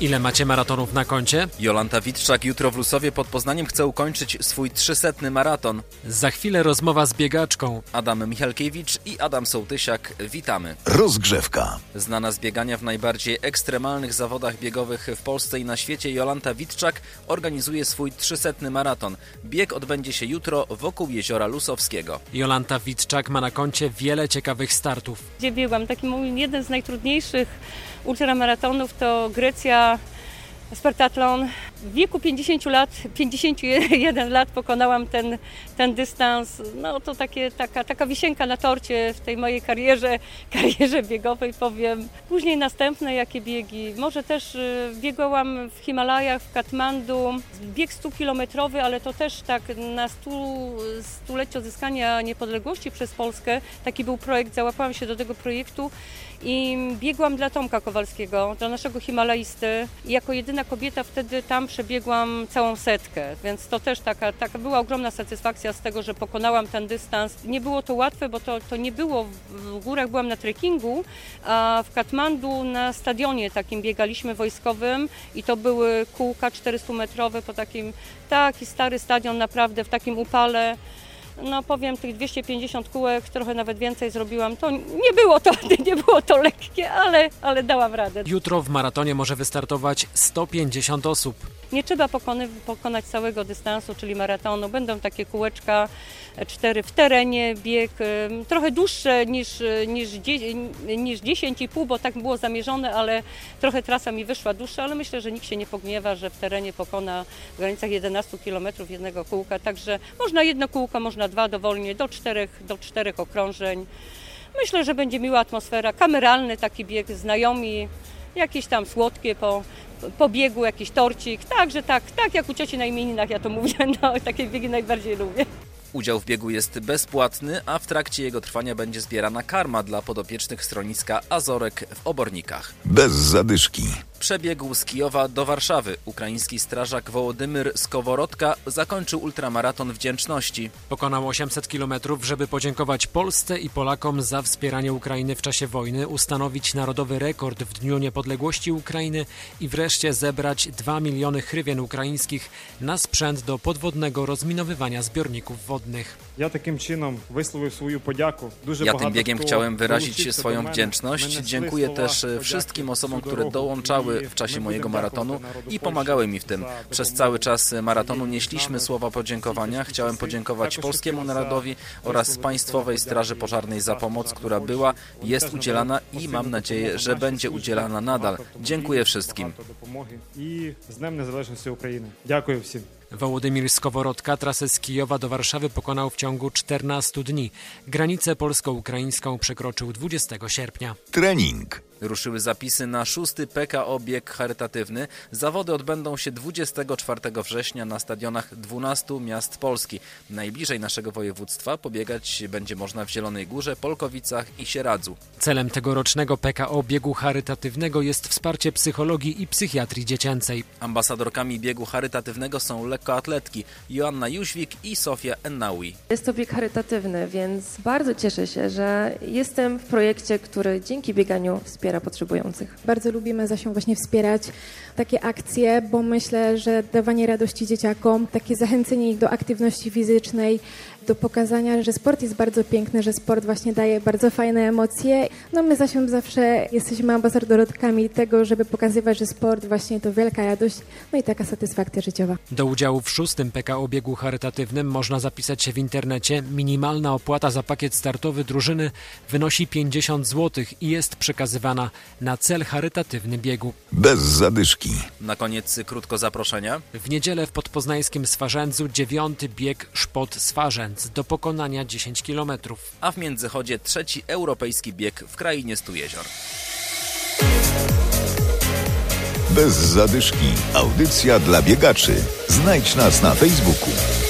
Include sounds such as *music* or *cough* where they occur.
Ile macie maratonów na koncie? Jolanta Witczak jutro w Lusowie pod Poznaniem chce ukończyć swój trzysetny maraton. Za chwilę rozmowa z biegaczką. Adam Michalkiewicz i Adam Sołtysiak, witamy. Rozgrzewka. Znana z biegania w najbardziej ekstremalnych zawodach biegowych w Polsce i na świecie, Jolanta Witczak organizuje swój trzysetny maraton. Bieg odbędzie się jutro wokół Jeziora Lusowskiego. Jolanta Witczak ma na koncie wiele ciekawych startów. Gdzie biegłam? Taki mój jeden z najtrudniejszych ultramaratonów to Grecja Spartatlon. W wieku 50 lat, 51 lat pokonałam ten, ten dystans. No to takie, taka, taka wisienka na torcie w tej mojej karierze, *laughs* karierze biegowej powiem. Później następne jakie biegi. Może też y, biegałam w Himalajach, w Katmandu. Bieg 100-kilometrowy, ale to też tak na stu, stulecie odzyskania niepodległości przez Polskę. Taki był projekt, załapałam się do tego projektu i biegłam dla Tomka Kowalskiego, dla naszego Himalajsty. I jako jedyna kobieta wtedy tam przebiegłam całą setkę, więc to też taka, taka była ogromna satysfakcja z tego, że pokonałam ten dystans. Nie było to łatwe, bo to, to nie było w górach, byłam na trekkingu, a w Katmandu na stadionie takim biegaliśmy wojskowym i to były kółka 400-metrowe po takim, taki stary stadion naprawdę w takim upale no powiem tych 250 kółek, trochę nawet więcej zrobiłam. To nie było to, *laughs* nie było to lekkie, ale, ale dałam radę. Jutro w maratonie może wystartować 150 osób. Nie trzeba pokony, pokonać całego dystansu, czyli maratonu. Będą takie kółeczka, cztery w terenie, bieg trochę dłuższe niż, niż, niż 10,5, bo tak było zamierzone, ale trochę trasa mi wyszła dłuższa, ale myślę, że nikt się nie pogniewa, że w terenie pokona w granicach 11 km jednego kółka, także można jedno kółko, można dwa dowolnie, do czterech, do czterech okrążeń. Myślę, że będzie miła atmosfera, kameralny taki bieg, znajomi, jakieś tam słodkie po, po biegu, jakiś torcik. Także tak, tak jak u cioci na imieninach ja to mówię, *laughs* no takie biegi najbardziej lubię. Udział w biegu jest bezpłatny, a w trakcie jego trwania będzie zbierana karma dla podopiecznych schroniska Azorek w Obornikach. Bez zadyszki przebiegł z Kijowa do Warszawy. Ukraiński strażak Wołodymyr Skoworodka zakończył ultramaraton wdzięczności. Pokonał 800 kilometrów, żeby podziękować Polsce i Polakom za wspieranie Ukrainy w czasie wojny, ustanowić narodowy rekord w Dniu Niepodległości Ukrainy i wreszcie zebrać 2 miliony hrywien ukraińskich na sprzęt do podwodnego rozminowywania zbiorników wodnych. Ja takim czynem wysłowił swoją podziaku. Ja tym biegiem chciałem wyrazić swoją wdzięczność. Dziękuję też wszystkim osobom, które dołączały w czasie mojego maratonu i pomagały mi w tym. Przez cały czas maratonu nieśliśmy słowa podziękowania. Chciałem podziękować polskiemu narodowi oraz Państwowej Straży Pożarnej za pomoc, która była, jest udzielana i mam nadzieję, że będzie udzielana nadal. Dziękuję wszystkim. I z Dniem Niezależności Ukrainy. Dziękuję wszystkim. Wołodymir Skoworodka trasę z Kijowa do Warszawy pokonał w ciągu 14 dni. Granicę polsko-ukraińską przekroczył 20 sierpnia. Trening. Ruszyły zapisy na szósty PKO bieg charytatywny. Zawody odbędą się 24 września na stadionach 12 miast Polski. Najbliżej naszego województwa pobiegać będzie można w Zielonej Górze, Polkowicach i Sieradzu. Celem tegorocznego PKO biegu charytatywnego jest wsparcie psychologii i psychiatrii dziecięcej. Ambasadorkami biegu charytatywnego są lekkoatletki Joanna Jóźwik i Sofia Ennaui. Jest to bieg charytatywny, więc bardzo cieszę się, że jestem w projekcie, który dzięki bieganiu wspiera potrzebujących. Bardzo lubimy Zasią właśnie wspierać takie akcje, bo myślę, że dawanie radości dzieciakom, takie zachęcenie ich do aktywności fizycznej, do pokazania, że sport jest bardzo piękny, że sport właśnie daje bardzo fajne emocje. No my Zasią zawsze jesteśmy ambasadorkami tego, żeby pokazywać, że sport właśnie to wielka radość, no i taka satysfakcja życiowa. Do udziału w szóstym PKO biegu charytatywnym można zapisać się w internecie. Minimalna opłata za pakiet startowy drużyny wynosi 50 zł i jest przekazywana na cel charytatywny biegu. Bez zadyszki. Na koniec krótko zaproszenia. W niedzielę w podpoznańskim Swarzędzu dziewiąty bieg Szpot Swarzędz do pokonania 10 km. A w Międzychodzie trzeci europejski bieg w krainie stu jezior. Bez zadyszki. Audycja dla biegaczy. Znajdź nas na Facebooku.